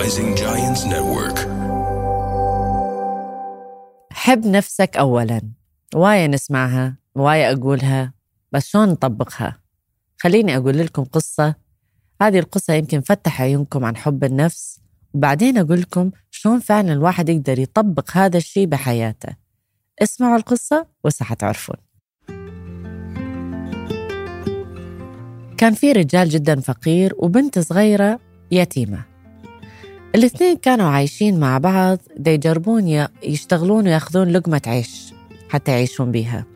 Rising Giants Network. حب نفسك أولا. وايا نسمعها وايا أقولها بس شلون نطبقها؟ خليني أقول لكم قصة. هذه القصة يمكن فتح عيونكم عن حب النفس وبعدين أقول لكم شلون فعلا الواحد يقدر يطبق هذا الشيء بحياته. اسمعوا القصة وسحتعرفون كان في رجال جدا فقير وبنت صغيرة يتيمة. الاثنين كانوا عايشين مع بعض دا يجربون يشتغلون وياخذون لقمة عيش حتى يعيشون بيها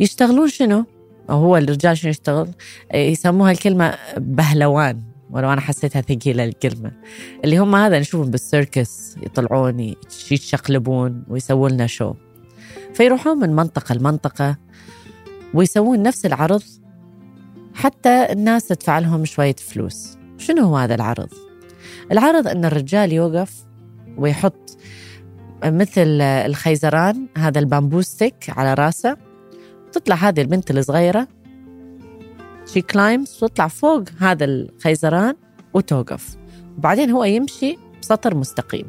يشتغلون شنو؟ هو الرجال شنو يشتغل؟ يسموها الكلمة بهلوان ولو أنا حسيتها ثقيلة الكلمة اللي هم هذا نشوفهم بالسيركس يطلعون يتشقلبون ويسوون لنا شو فيروحون من منطقة لمنطقة ويسوون نفس العرض حتى الناس تدفع لهم شوية فلوس شنو هو هذا العرض؟ العرض أن الرجال يوقف ويحط مثل الخيزران هذا البامبوستيك على راسه تطلع هذه البنت الصغيرة. شي كلايمز وتطلع فوق هذا الخيزران وتوقف. وبعدين هو يمشي بسطر مستقيم.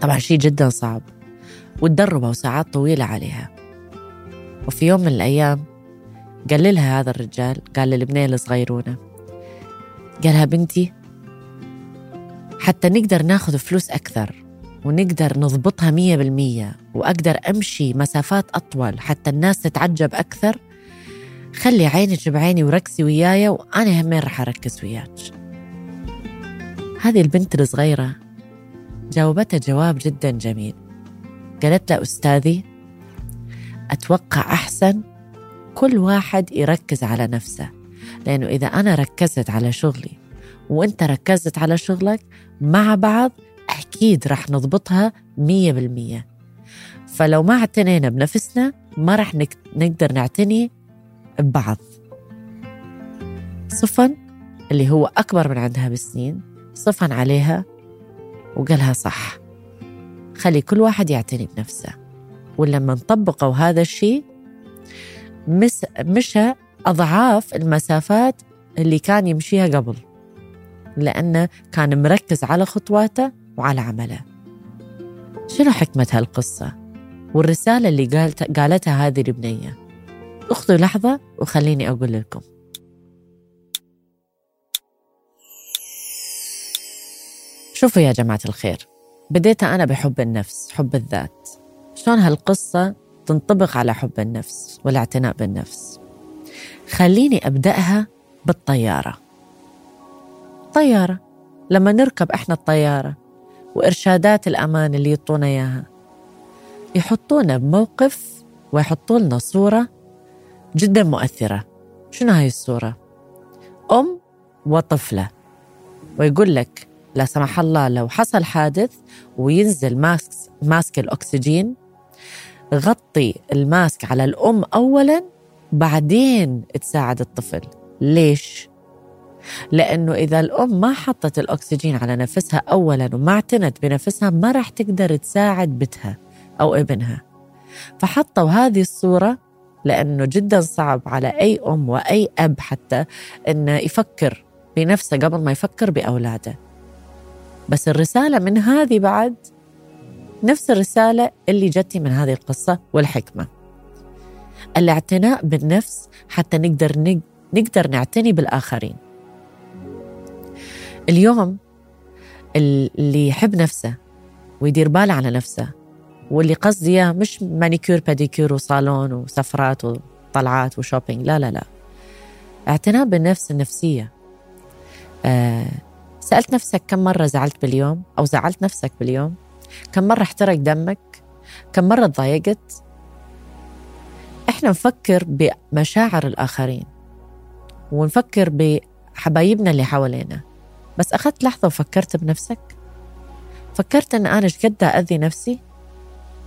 طبعا شيء جدا صعب. وتدربوا ساعات طويلة عليها. وفي يوم من الأيام قال لها هذا الرجال قال للبنين الصغيرونة قالها بنتي حتى نقدر ناخذ فلوس أكثر ونقدر نضبطها مية بالمية وأقدر أمشي مسافات أطول حتى الناس تتعجب أكثر. خلي عينك بعيني وركزي وياي وأنا همين رح أركز وياك. هذه البنت الصغيرة جاوبتها جواب جدا جميل. قالت له أستاذي أتوقع أحسن كل واحد يركز على نفسه لأنه إذا أنا ركزت على شغلي وأنت ركزت على شغلك مع بعض أكيد رح نضبطها مية بالمية. فلو ما اعتنينا بنفسنا ما رح نقدر نعتني ببعض. صفن اللي هو أكبر من عندها بسنين صفن عليها وقالها صح. خلي كل واحد يعتني بنفسه. ولما طبقوا هذا الشيء مشى أضعاف المسافات اللي كان يمشيها قبل. لأنه كان مركز على خطواته وعلى عمله. شنو حكمة هالقصة؟ والرسالة اللي قالت قالتها هذه البنية. أخذوا لحظة وخليني أقول لكم. شوفوا يا جماعة الخير بديت أنا بحب النفس حب الذات. شلون هالقصة تنطبق على حب النفس والاعتناء بالنفس؟ خليني أبدأها بالطيارة. طيارة لما نركب إحنا الطيارة وإرشادات الأمان اللي يعطونا إياها. يحطونا بموقف ويحطوا لنا صورة جدا مؤثرة. شنو هاي الصورة؟ أم وطفلة. ويقول لك لا سمح الله لو حصل حادث وينزل ماسك ماسك الأكسجين غطي الماسك على الأم أولا بعدين تساعد الطفل. ليش؟ لأنه إذا الأم ما حطت الأكسجين على نفسها أولا وما اعتنت بنفسها ما راح تقدر تساعد بتها أو ابنها. فحطوا هذه الصورة لأنه جدا صعب على أي أم وأي أب حتى أنه يفكر بنفسه قبل ما يفكر بأولاده. بس الرسالة من هذه بعد نفس الرسالة اللي جتني من هذه القصة والحكمة. الاعتناء بالنفس حتى نقدر نق- نقدر نعتني بالآخرين. اليوم اللي يحب نفسه ويدير باله على نفسه واللي قصدي إياه مش مانيكير باديكير وصالون وسفرات وطلعات وشوبينج. لا لا لا. اعتناء بالنفس النفسية. آه سألت نفسك كم مرة زعلت باليوم أو زعلت نفسك باليوم؟ كم مرة احترق دمك؟ كم مرة تضايقت إحنا نفكر بمشاعر الآخرين ونفكر بحبايبنا اللي حوالينا. بس أخذت لحظة وفكرت بنفسك. فكرت أن أنا قد أذي نفسي؟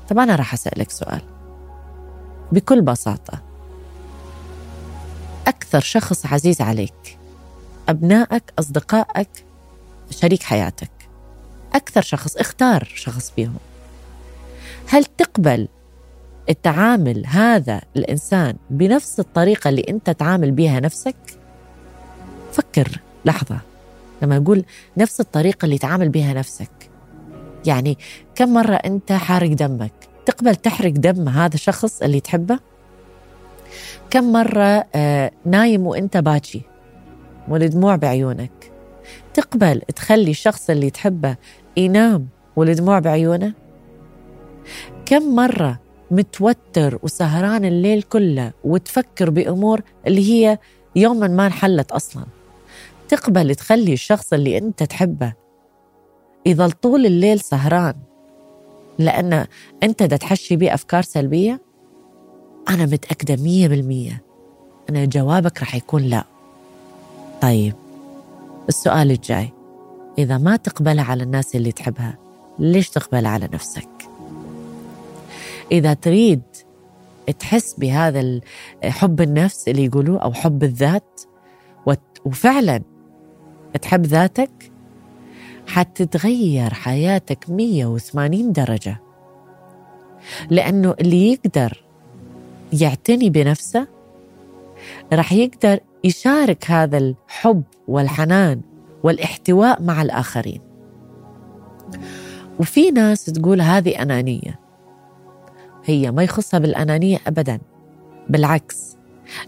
طب أنا راح أسألك سؤال. بكل بساطة. أكثر شخص عزيز عليك أبنائك أصدقائك شريك حياتك. أكثر شخص اختار شخص بيهم هل تقبل التعامل هذا الإنسان بنفس الطريقة اللي أنت تعامل بيها نفسك؟ فكر لحظة. لما نقول نفس الطريقة اللي تعامل بها نفسك. يعني كم مرة أنت حارق دمك؟ تقبل تحرق دم هذا الشخص اللي تحبه؟ كم مرة آه، نايم وأنت باتشي والدموع بعيونك؟ تقبل تخلي الشخص اللي تحبه ينام والدموع بعيونه؟ كم مرة متوتر وسهران الليل كله وتفكر بأمور اللي هي يوما ما انحلت أصلا؟ تقبل تخلي الشخص اللي أنت تحبه يظل طول الليل سهران لأن أنت دا تحشي بيه أفكار سلبية أنا متأكدة مية بالمية أن جوابك رح يكون لا طيب السؤال الجاي إذا ما تقبلها على الناس اللي تحبها ليش تقبلها على نفسك؟ إذا تريد تحس بهذا حب النفس اللي يقولوه أو حب الذات وفعلا تحب ذاتك؟ حتتغير حياتك 180 درجة. لأنه اللي يقدر يعتني بنفسه رح يقدر يشارك هذا الحب والحنان والاحتواء مع الآخرين. وفي ناس تقول هذه أنانية. هي ما يخصها بالأنانية أبدا. بالعكس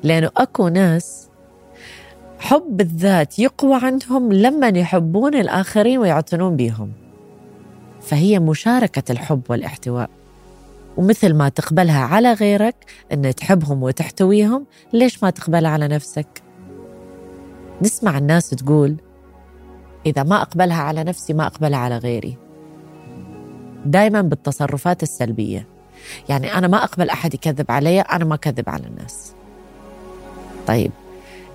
لأنه أكو ناس حب الذات يقوى عندهم لما يحبون الآخرين ويعتنون بهم فهي مشاركة الحب والاحتواء. ومثل ما تقبلها على غيرك أن تحبهم وتحتويهم ليش ما تقبلها على نفسك؟ نسمع الناس تقول إذا ما أقبلها على نفسي ما أقبلها على غيري. دائما بالتصرفات السلبية. يعني أنا ما أقبل أحد يكذب علي أنا ما كذب على الناس. طيب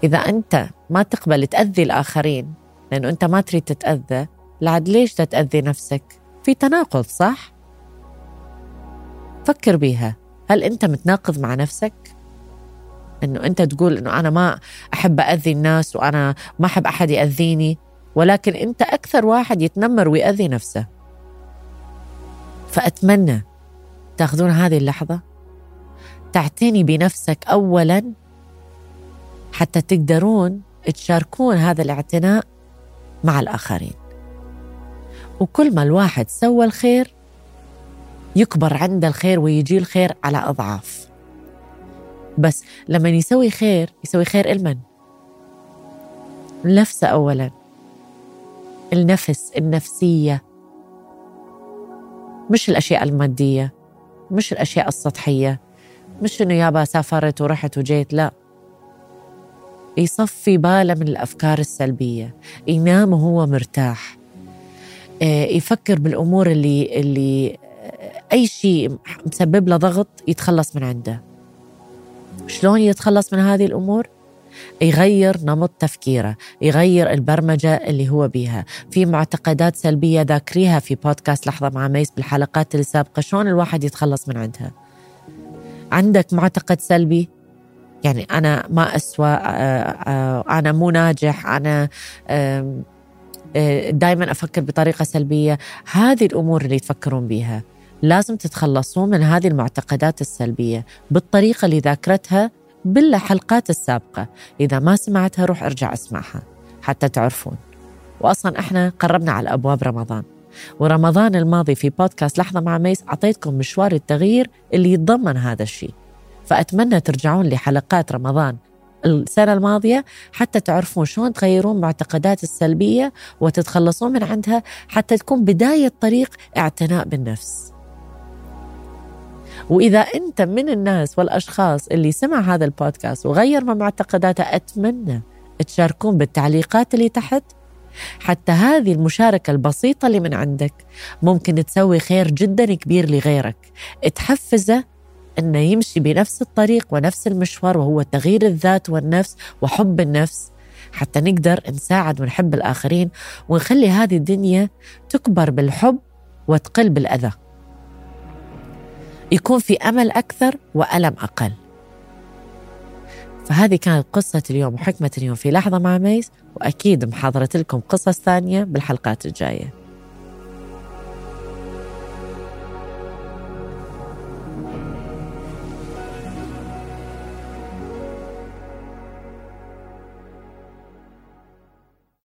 إذا أنت ما تقبل تأذي الآخرين لأنه أنت ما تريد تتأذى لعد ليش تتأذي نفسك في تناقض صح؟ فكر بيها هل أنت متناقض مع نفسك؟ إنه أنت تقول إنه أنا ما أحب اذي الناس وأنا ما أحب أحد يأذيني ولكن أنت أكثر واحد يتنمر ويأذي نفسه فأتمنى تاخذون هذه اللحظة تعتني بنفسك اولا حتى تقدرون تشاركون هذا الاعتناء مع الآخرين. وكل ما الواحد سوى الخير يكبر عنده الخير ويجي الخير على أضعاف. بس لما يسوي خير يسوي خير المن. نفسه اولا. النفس النفسية. مش الأشياء المادية مش الأشياء السطحية. مش إنه يابا سافرت ورحت وجيت لا. يصفي باله من الأفكار السلبية. ينام وهو مرتاح. آه، يفكر بالأمور اللي اللي آه، أي شيء مسبب له ضغط يتخلص من عنده. شلون يتخلص من هذه الأمور؟ يغير نمط تفكيره يغير البرمجة اللي هو بيها. في معتقدات سلبية ذاكريها في بودكاست لحظة مع ميس بالحلقات السابقة. شلون الواحد يتخلص من عندها؟ عندك معتقد سلبي؟ يعني أنا ما أسوأ آه، آه، أنا مو ناجح أنا آه، دائما أفكر بطريقة سلبية. هذه الأمور اللي تفكرون بيها لازم تتخلصون من هذه المعتقدات السلبية بالطريقة اللي ذاكرتها بالحلقات السابقة. إذا ما سمعتها روح ارجع اسمعها حتى تعرفون. وأصلا إحنا قربنا على أبواب رمضان. ورمضان الماضي في بودكاست لحظة مع ميس أعطيتكم مشوار التغيير اللي يتضمن هذا الشيء. فأتمنى ترجعون لحلقات رمضان السنة الماضية حتى تعرفون شلون تغيرون معتقدات السلبية وتتخلصون من عندها حتى تكون بداية طريق اعتناء بالنفس. وإذا أنت من الناس والأشخاص اللي سمع هذا البودكاست وغير من معتقداته أتمنى تشاركون بالتعليقات اللي تحت. حتى هذه المشاركة البسيطة اللي من عندك ممكن تسوي خير جدا كبير لغيرك. تحفزه أنه يمشي بنفس الطريق ونفس المشوار وهو تغيير الذات والنفس وحب النفس. حتى نقدر نساعد ونحب الآخرين ونخلي هذه الدنيا تكبر بالحب وتقل بالأذى. يكون في أمل أكثر وألم أقل. فهذه كانت قصة اليوم وحكمة اليوم في لحظة مع ميس وأكيد محاضرة لكم قصص ثانية بالحلقات الجاية.